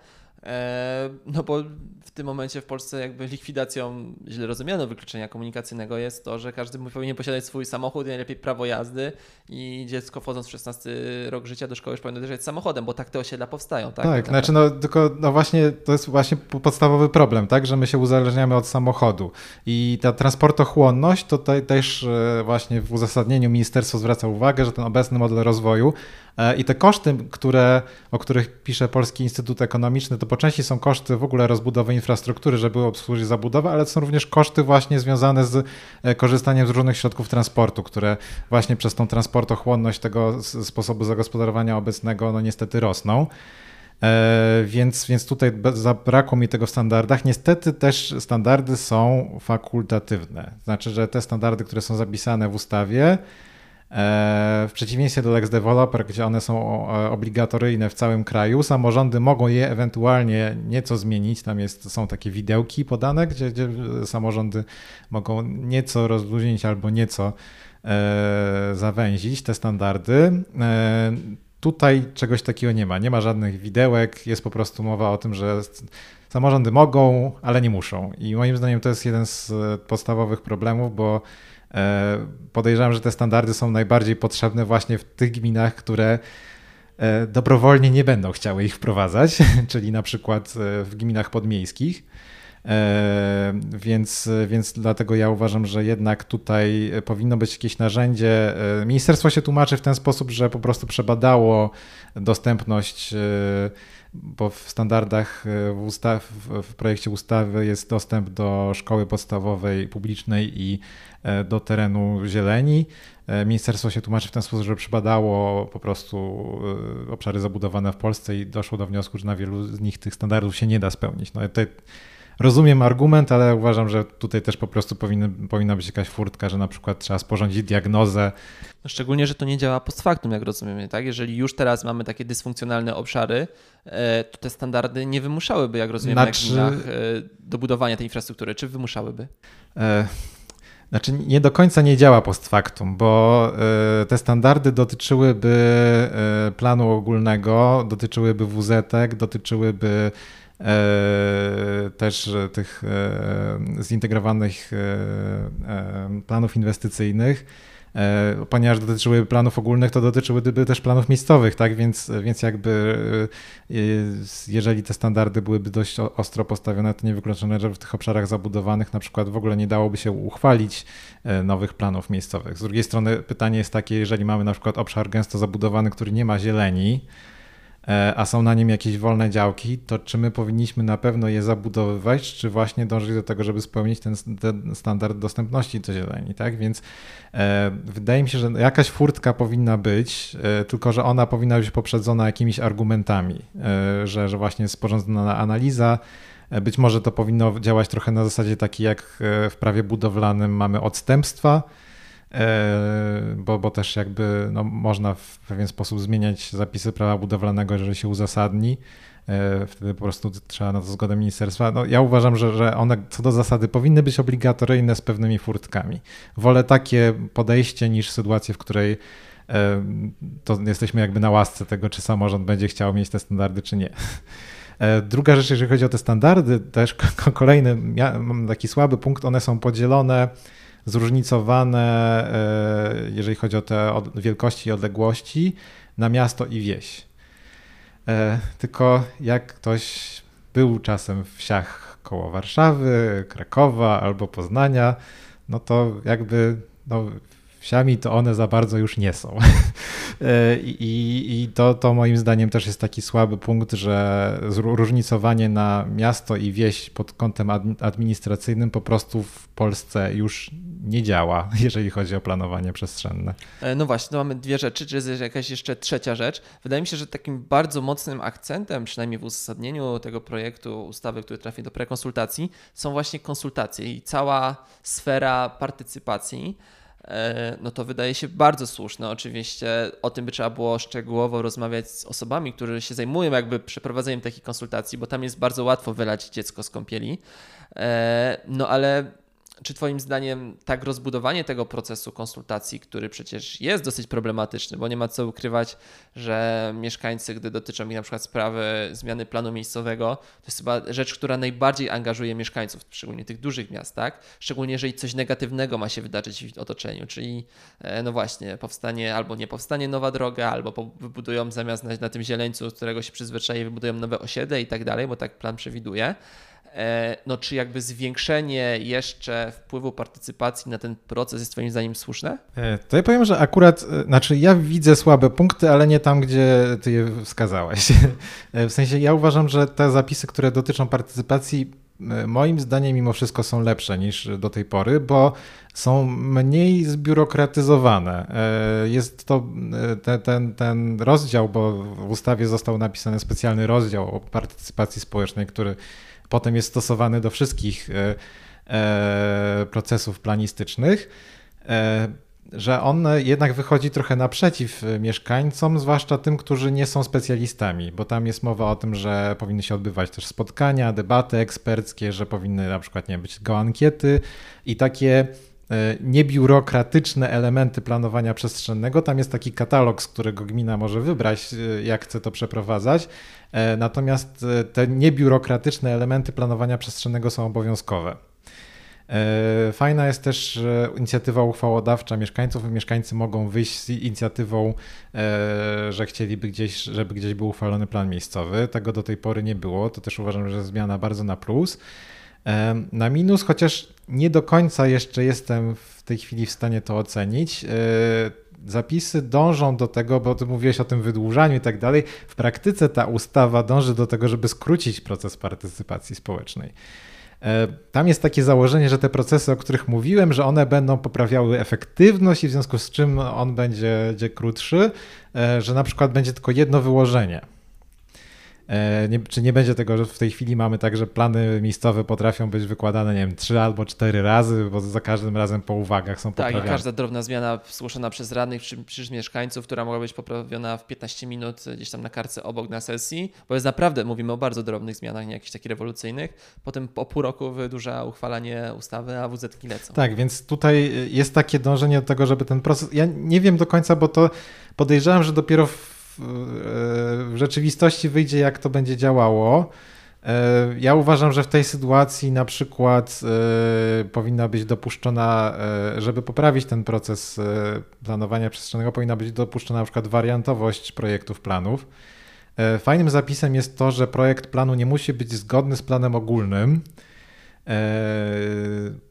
no bo w tym momencie w Polsce jakby likwidacją źle rozumianą wykluczenia komunikacyjnego jest to, że każdy powinien posiadać swój samochód, najlepiej prawo jazdy i dziecko wchodząc w 16 rok życia do szkoły już powinno dojeżdżać samochodem, bo tak te osiedla powstają. Tak, tak znaczy no tylko no właśnie to jest właśnie podstawowy problem, tak, że my się uzależniamy od samochodu i ta transportochłonność tutaj też e, właśnie w uzasadnieniu ministerstwo zwraca uwagę, że ten obecny model rozwoju E, I te koszty, które, o których pisze Polski Instytut Ekonomiczny, to po części są koszty w ogóle rozbudowy infrastruktury, żeby obsłużyć zabudowę, ale to są również koszty właśnie związane z e, korzystaniem z różnych środków transportu, które właśnie przez tą transportochłonność tego sposobu zagospodarowania obecnego no niestety rosną. E, więc, więc tutaj zabrakło mi tego w standardach. Niestety też standardy są fakultatywne. Znaczy, że te standardy, które są zapisane w ustawie, E, w przeciwieństwie do Lex Developer, gdzie one są e, obligatoryjne w całym kraju, samorządy mogą je ewentualnie nieco zmienić. Tam jest, są takie widełki podane, gdzie, gdzie samorządy mogą nieco rozluźnić albo nieco e, zawęzić te standardy. E, tutaj czegoś takiego nie ma. Nie ma żadnych widełek, jest po prostu mowa o tym, że samorządy mogą, ale nie muszą. I moim zdaniem to jest jeden z podstawowych problemów, bo podejrzewam, że te standardy są najbardziej potrzebne właśnie w tych gminach, które e, dobrowolnie nie będą chciały ich wprowadzać, czyli na przykład e, w gminach podmiejskich. Więc, więc dlatego ja uważam, że jednak tutaj powinno być jakieś narzędzie. Ministerstwo się tłumaczy w ten sposób, że po prostu przebadało dostępność bo w standardach w, ustaw, w projekcie ustawy jest dostęp do szkoły podstawowej publicznej i E, do terenu zieleni. E, ministerstwo się tłumaczy w ten sposób, że przebadało po prostu e, obszary zabudowane w Polsce i doszło do wniosku, że na wielu z nich tych standardów się nie da spełnić. No tutaj rozumiem argument, ale uważam, że tutaj też po prostu powinny, powinna być jakaś furtka, że na przykład trzeba sporządzić diagnozę. No szczególnie, że to nie działa post factum, jak rozumiemy, tak? Jeżeli już teraz mamy takie dysfunkcjonalne obszary, to te standardy nie wymuszałyby, jak rozumiem, znaczy... na do budowania tej infrastruktury. Czy wymuszałyby? E znaczy nie do końca nie działa post factum, bo e, te standardy dotyczyłyby e, planu ogólnego, dotyczyłyby WZ, dotyczyłyby e, też tych zintegrowanych planów inwestycyjnych E, ponieważ dotyczyły planów ogólnych, to dotyczyłyby też planów miejscowych, tak? Więc, więc jakby e, jeżeli te standardy byłyby dość ostro postawione, to niewykluczone, że w tych obszarach zabudowanych na przykład w ogóle nie dałoby się uchwalić e, nowych planów miejscowych. Z drugiej strony pytanie jest takie, jeżeli mamy na przykład obszar gęsto zabudowany, który nie ma zieleni, E, a są na nim jakieś wolne działki, to czy my powinniśmy na pewno je zabudowywać, czy właśnie dążyć do tego, żeby spełnić ten, ten standard dostępności do zieleni, tak? Więc e, wydaje mi się, że jakaś furtka powinna być, e, tylko że ona powinna być poprzedzona jakimiś argumentami, e, że, że właśnie jest sporządzona analiza, e, być może to powinno działać trochę na zasadzie takiej jak e, w prawie budowlanym mamy odstępstwa, E, bo, bo też jakby no, można w pewien sposób zmieniać zapisy prawa budowlanego, jeżeli się uzasadni. E, wtedy po prostu trzeba na to zgodę ministerstwa. No, ja uważam, że, że one co do zasady powinny być obligatoryjne z pewnymi furtkami. Wolę takie podejście niż sytuację, w której e, to jesteśmy jakby na łasce tego, czy samorząd będzie chciał mieć te standardy, czy nie. Druga rzecz, jeżeli chodzi o te standardy, też kolejny, taki słaby punkt, one są podzielone zróżnicowane, e, jeżeli chodzi o te wielkości i odległości, na miasto i wieś. E, tylko jak ktoś był czasem w wsiach koło Warszawy, Krakowa albo Poznania, no to jakby no, wsiami, to one za bardzo już nie są. E, I, i to, to moim zdaniem też jest taki słaby punkt, że zróżnicowanie na miasto i wieś pod kątem administracyjnym po prostu w Polsce już nie działa, jeżeli chodzi o planowanie przestrzenne. E, no właśnie, to mamy dwie rzeczy, czy jest jakaś jeszcze trzecia rzecz. Wydaje mi się, że takim bardzo mocnym akcentem, przynajmniej w uzasadnieniu tego projektu ustawy, który trafi do prekonsultacji, są właśnie konsultacje i cała sfera partycypacji. E, no to wydaje się bardzo słuszne. Oczywiście o tym by trzeba było szczegółowo rozmawiać z osobami, które się zajmują jakby przeprowadzeniem takich konsultacji, bo tam jest bardzo łatwo wylać dziecko z kąpieli. E, no ale czy Twoim zdaniem tak rozbudowanie tego procesu konsultacji, który przecież jest dosyć problematyczny, bo nie ma co ukrywać, że mieszkańcy, gdy dotyczą ich na przykład sprawy zmiany planu miejscowego, to jest chyba rzecz, która najbardziej angażuje mieszkańców, szczególnie tych dużych miast, tak? Szczególnie jeżeli coś negatywnego ma się wydarzyć w otoczeniu, czyli e, no właśnie, powstanie albo nie powstanie nowa droga, albo wybudują zamiast na, na tym zieleńcu, którego się przyzwyczaili, wybudują nowe osiedle i tak dalej, bo tak plan przewiduje. E, no czy jakby zwiększenie jeszcze wpływu partycypacji na ten proces jest Twoim zdaniem słuszne? E, to ja powiem, że akurat, e, znaczy ja widzę słabe punkty, ale nie tam, gdzie Ty je wskazałeś. W sensie ja uważam, że te zapisy, które dotyczą partycypacji, moim zdaniem mimo wszystko są lepsze niż do tej pory, bo są mniej zbiurokratyzowane. Jest to ten, ten, ten rozdział, bo w ustawie został napisany specjalny rozdział o partycypacji społecznej, który potem jest stosowany do wszystkich e, e, procesów planistycznych, e, że on jednak wychodzi trochę naprzeciw mieszkańcom, zwłaszcza tym, którzy nie są specjalistami, bo tam jest mowa o tym, że powinny się odbywać też spotkania, debaty eksperckie, że powinny na przykład nie być go ankiety i takie niebiurokratyczne elementy planowania przestrzennego. Tam jest taki katalog, z którego gmina może wybrać, jak chce to przeprowadzać. E, natomiast e, te niebiurokratyczne elementy planowania przestrzennego są obowiązkowe. E, fajna jest też inicjatywa uchwałodawcza mieszkańców. Mieszkańcy mogą wyjść z inicjatywą, że chcieliby gdzieś, żeby gdzieś był uchwalony plan miejscowy. Tego do tej pory nie było. To też uważam, że zmiana bardzo na plus. Na minus, chociaż nie do końca jeszcze jestem w tej chwili w stanie to ocenić zapisy dążą do tego, bo ty mówiłeś o tym wydłużaniu i tak dalej. W praktyce ta ustawa dąży do tego, żeby skrócić proces partycypacji społecznej. E, tam jest takie założenie, że te procesy, o których mówiłem, że one będą poprawiały efektywność i w związku z czym on będzie, będzie krótszy, e, że na przykład będzie tylko jedno wyłożenie. E, nie, czy nie będzie tego, że w tej chwili mamy tak, że plany miejscowe potrafią być wykładane, nie wiem, trzy albo cztery razy, bo za każdym razem po uwagach są poprawiane. Tak, i każda drobna zmiana zgłoszona przez radnych czy mieszkańców, która mogła być poprawiona w 15 minut gdzieś tam na karce obok na sesji, bo jest naprawdę, mówimy o bardzo drobnych zmianach, nie jakichś takich rewolucyjnych. Potem po pół roku wydłuża uchwalanie ustawy, a WZ lecą. Tak, więc tutaj jest takie dążenie do tego, żeby ten proces, ja nie wiem do końca, bo to podejrzewam, że dopiero w w rzeczywistości wyjdzie, jak to będzie działało. E, ja uważam, że w tej sytuacji na przykład e, powinna być dopuszczona, e, żeby poprawić ten proces planowania przestrzennego, powinna być dopuszczona na przykład wariantowość projektów planów. Fajnym zapisem jest to, że projekt planu nie musi być zgodny z planem ogólnym. E,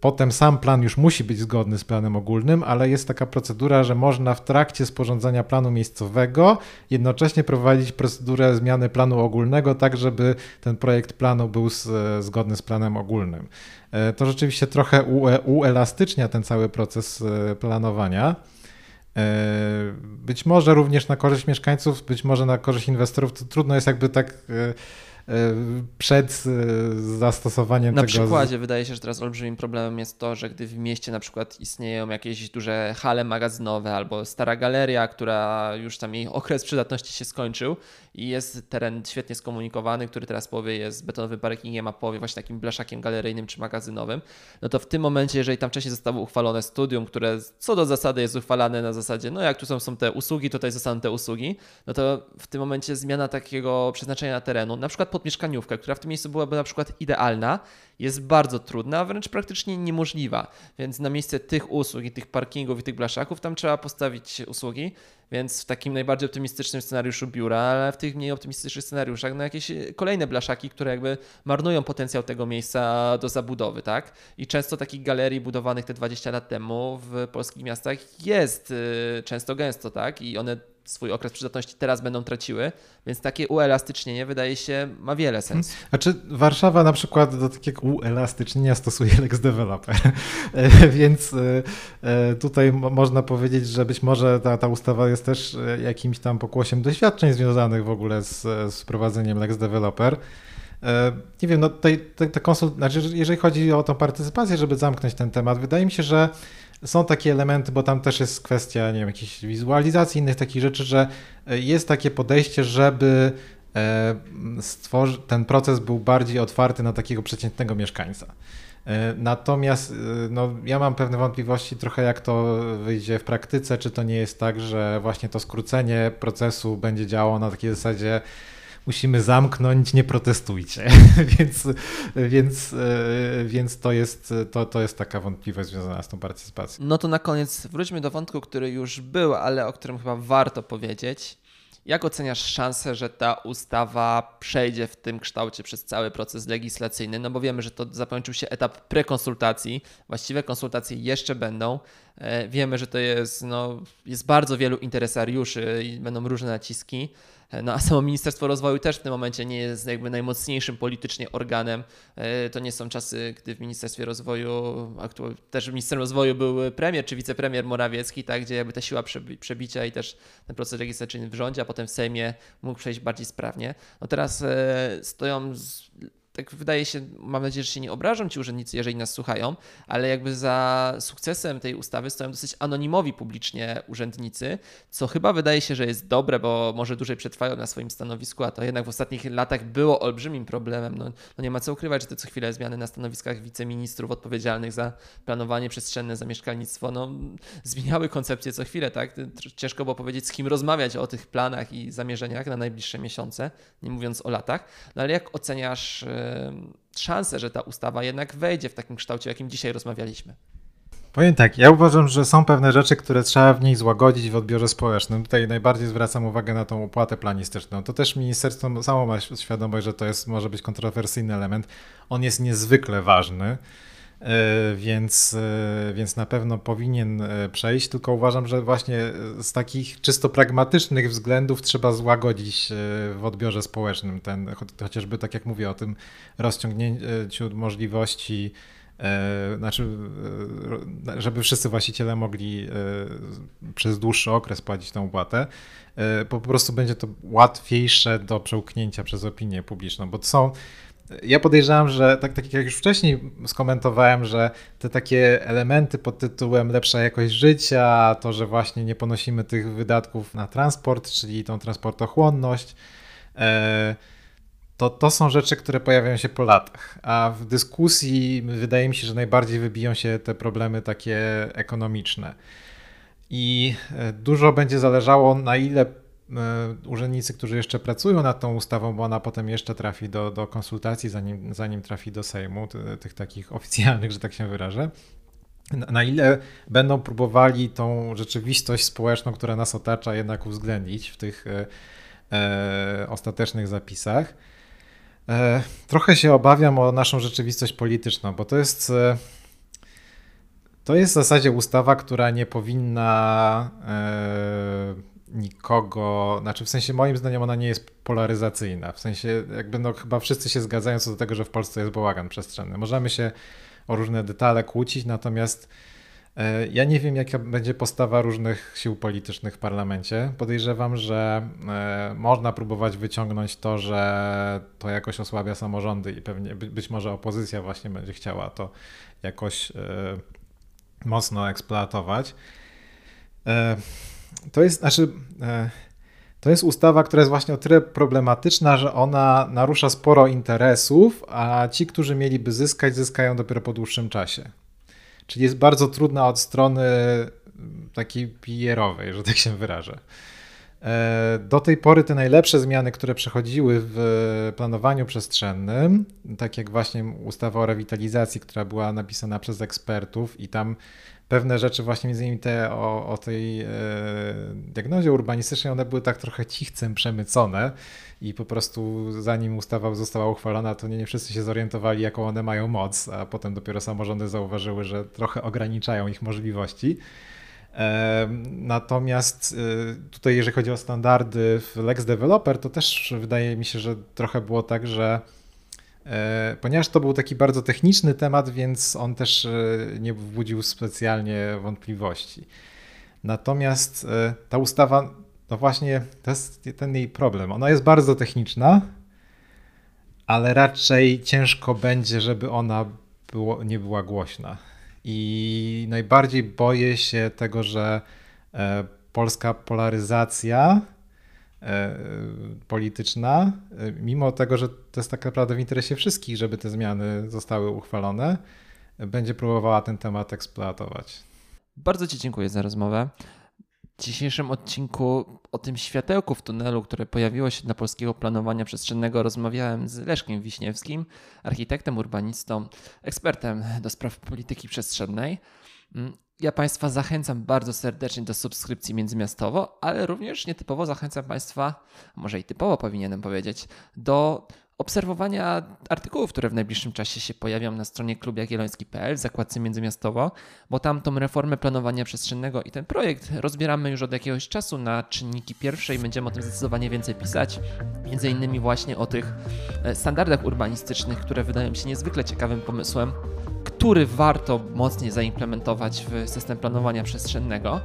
potem sam plan już musi być zgodny z planem ogólnym, ale jest taka procedura, że można w trakcie sporządzania planu miejscowego jednocześnie prowadzić procedurę zmiany planu ogólnego, tak żeby ten projekt planu był zgodny z planem ogólnym. E, to rzeczywiście trochę uelastycznia ten cały proces e, planowania. Być może również na korzyść mieszkańców, być może na korzyść inwestorów. To trudno jest jakby tak przed e, zastosowaniem na tego. Na przykładzie wydaje się, że teraz olbrzymim problemem jest to, że gdy w mieście na przykład istnieją jakieś duże hale magazynowe albo stara galeria, która już tam jej okres przydatności się skończył i jest teren świetnie skomunikowany, który teraz powie jest betonowym parkingiem, a powie właśnie takim blaszakiem galeryjnym czy magazynowym, no to w tym momencie, jeżeli tam wcześniej zostało uchwalone studium, które co do zasady jest uchwalane na zasadzie, no jak tu są, są te usługi, tutaj zostaną te usługi, no to w tym momencie zmiana takiego przeznaczenia terenu, na przykład pod mieszkaniówkę, która w tym miejscu byłaby na przykład idealna, jest bardzo trudna, a wręcz praktycznie niemożliwa. Więc na miejsce tych usług i tych parkingów i tych blaszaków tam trzeba postawić usługi, więc w takim najbardziej optymistycznym scenariuszu biura, ale w tych mniej optymistycznych scenariuszach no jakieś kolejne blaszaki, które jakby marnują potencjał tego miejsca do zabudowy, tak? I często takich galerii budowanych te 20 lat temu w polskich miastach jest y, często gęsto, tak? I one swój okres przydatności teraz będą traciły, więc takie uelastycznienie wydaje się ma wiele sensu. A czy Warszawa na przykład do takiego uelastycznienia stosuje Lex Developer, e, więc e, e, tutaj można powiedzieć, że być może ta, ta ustawa jest też jakimś tam pokłosiem doświadczeń związanych w ogóle z, z wprowadzeniem Lex Developer. Nie wiem, no tutaj te, te konsult... znaczy, jeżeli chodzi o tą partycypację, żeby zamknąć ten temat, wydaje mi się, że są takie elementy, bo tam też jest kwestia, nie wiem, jakiejś wizualizacji, innych takich rzeczy, że e, jest takie podejście, żeby e, stworzy, ten proces był bardziej otwarty na takiego przeciętnego mieszkańca. E, natomiast no, ja mam pewne wątpliwości trochę jak to wyjdzie w praktyce, czy to nie jest tak, że właśnie to skrócenie procesu będzie działało na takiej zasadzie musimy zamknąć, nie protestujcie. więc, więc, e, więc to, jest, to, to jest taka wątpliwość związana z tą partycypacją. No to na koniec wróćmy do wątku, który już był, ale o którym chyba warto powiedzieć. Jak oceniasz szansę, że ta ustawa przejdzie w tym kształcie przez cały proces legislacyjny? No bo wiemy, że to zakończył się etap prekonsultacji, właściwe konsultacje jeszcze będą. E, wiemy, że to jest, no, jest bardzo wielu interesariuszy i będą różne naciski. No a samo Ministerstwo Rozwoju też w tym momencie nie jest jakby najmocniejszym politycznie organem. E, to nie są czasy, gdy w Ministerstwie Rozwoju, też w Ministerstwie Rozwoju był premier czy wicepremier Morawiecki, tak, gdzie jakby ta siła przebicia i też ten proces legislacyjny w rządzie, a potem w Sejmie mógł przejść bardziej sprawnie. No teraz e, stoją tak wydaje się, mam nadzieję, że się nie obrażą ci urzędnicy, jeżeli nas słuchają, ale jakby za sukcesem tej ustawy stoją dosyć anonimowi publicznie urzędnicy, co chyba wydaje się, że jest dobre, bo może dłużej przetrwają na swoim stanowisku, a to jednak w ostatnich latach było olbrzymim problemem. No, no nie ma co ukrywać, że te co chwilę zmiany na stanowiskach wiceministrów odpowiedzialnych za planowanie przestrzenne, za mieszkalnictwo, no zmieniały koncepcję co chwilę, tak? Ciężko było powiedzieć, z kim rozmawiać o tych planach i zamierzeniach na najbliższe miesiące, nie mówiąc o latach. No ale jak oceniasz szansę, że ta ustawa jednak wejdzie w takim kształcie, jakim dzisiaj rozmawialiśmy. Powiem tak, ja uważam, że są pewne rzeczy, które trzeba w niej złagodzić w odbiorze społecznym. Tutaj najbardziej zwracam uwagę na tą opłatę planistyczną. To też ministerstwo samo ma świadomość, że to jest, może być kontrowersyjny element. On jest niezwykle ważny. E, więc, e, więc na pewno powinien e, przejść, tylko uważam, że właśnie z takich czysto pragmatycznych względów trzeba złagodzić w odbiorze społecznym ten, chociażby tak jak mówię o tym rozciągnięciu możliwości znaczy, żeby wszyscy właściciele mogli przez dłuższy okres płacić tę opłatę, po prostu będzie to łatwiejsze do przełknięcia przez opinię publiczną, bo są ja podejrzewam, że tak, tak jak już wcześniej skomentowałem, że te takie elementy pod tytułem lepsza jakość życia, to, że właśnie nie ponosimy tych wydatków na transport, czyli tą transportochłonność, e, to, to są rzeczy, które pojawiają się po latach. A w dyskusji wydaje mi się, że najbardziej wybiją się te problemy takie ekonomiczne. I e, dużo będzie zależało, na ile urzędnicy, którzy jeszcze pracują nad tą ustawą, bo ona potem jeszcze trafi do, do konsultacji, zanim, zanim trafi do Sejmu, tych takich oficjalnych, że tak się wyrażę. Na ile będą próbowali tą rzeczywistość społeczną, która nas otacza, jednak uwzględnić w tych e, e, ostatecznych zapisach. E, trochę się obawiam o naszą rzeczywistość polityczną, bo to jest. E, to jest w zasadzie ustawa, która nie powinna e, nikogo, znaczy w sensie moim zdaniem ona nie jest polaryzacyjna, w sensie jakby no chyba wszyscy się zgadzają co do tego, że w Polsce jest bałagan przestrzenny. Możemy się o różne detale kłócić, natomiast e, ja nie wiem, jaka będzie postawa różnych sił politycznych w parlamencie. Podejrzewam, że e, można próbować wyciągnąć to, że to jakoś osłabia samorządy i pewnie być może opozycja właśnie będzie chciała to jakoś e, mocno eksploatować to jest, znaczy, e, to jest ustawa, która jest właśnie o tyle problematyczna, że ona narusza sporo interesów, a ci, którzy mieliby zyskać, zyskają dopiero po dłuższym czasie. Czyli jest bardzo trudna od strony takiej PR-owej, że tak się wyrażę. E, do tej pory te najlepsze zmiany, które przechodziły w planowaniu przestrzennym, tak jak właśnie ustawa o rewitalizacji, która była napisana przez ekspertów i tam pewne rzeczy, właśnie między innymi te o, o tej e, diagnozie urbanistycznej, one były tak trochę cichcem przemycone i po prostu zanim ustawa została uchwalona, to nie, nie wszyscy się zorientowali, jaką one mają moc, a potem dopiero samorządy zauważyły, że trochę ograniczają ich możliwości. Natomiast y, tutaj, jeżeli chodzi o standardy w Lex Developer, to też wydaje mi się, że trochę było tak, że e, ponieważ to był taki bardzo techniczny temat, więc on też e, nie wzbudził specjalnie wątpliwości. Natomiast e, ta ustawa, no właśnie, to jest ten jej problem. Ona jest bardzo techniczna, ale raczej ciężko będzie, żeby ona było, nie była głośna. I najbardziej boję się tego, że e, polska polaryzacja e, polityczna, e, mimo tego, że to jest tak naprawdę w interesie wszystkich, żeby te zmiany zostały uchwalone, będzie próbowała ten temat eksploatować. Bardzo Ci dziękuję za rozmowę. Dzisiejszym odcinku o tym światełku w tunelu, które pojawiło się dla polskiego planowania przestrzennego, rozmawiałem z Leszkiem Wiśniewskim, architektem, urbanistą, ekspertem do spraw polityki przestrzennej. Mm, ja Państwa zachęcam bardzo serdecznie do subskrypcji międzymiastowo, ale również nietypowo zachęcam Państwa, może i typowo powinienem powiedzieć, do obserwowania artykułów, które w najbliższym czasie się pojawią na stronie klubjagielloński.pl w zakładce międzymiastowo, bo tam tą reformę planowania przestrzennego i ten projekt rozbieramy już od jakiegoś czasu na czynniki pierwsze i będziemy o tym zdecydowanie więcej pisać. Między innymi właśnie o tych e, standardach urbanistycznych, które wydają się niezwykle ciekawym pomysłem, który warto mocniej zaimplementować w system planowania przestrzennego.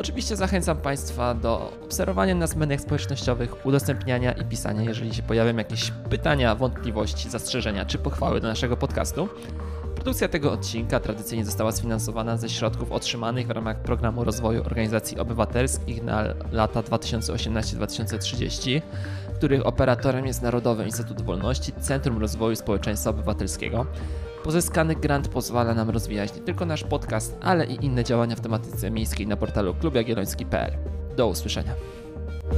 Oczywiście zachęcam Państwa do obserwowania nas w mediach społecznościowych, udostępniania i pisania, jeżeli się pojawią jakieś pytania, wątpliwości, zastrzeżenia czy pochwały do naszego podcastu. Produkcja tego odcinka tradycyjnie została sfinansowana ze środków otrzymanych w ramach Programu Rozwoju Organizacji Obywatelskich na lata 2018-2030, których operatorem jest Narodowy Instytut Wolności, Centrum Rozwoju Społeczeństwa Obywatelskiego. Pozyskany grant pozwala nam rozwijać nie tylko nasz podcast, ale i inne działania w tematyce miejskiej na portalu klubjagielloński.pl. Do usłyszenia.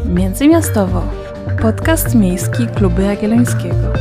Międzymiastowo. Podcast miejski Kluby Jagiellońskiego.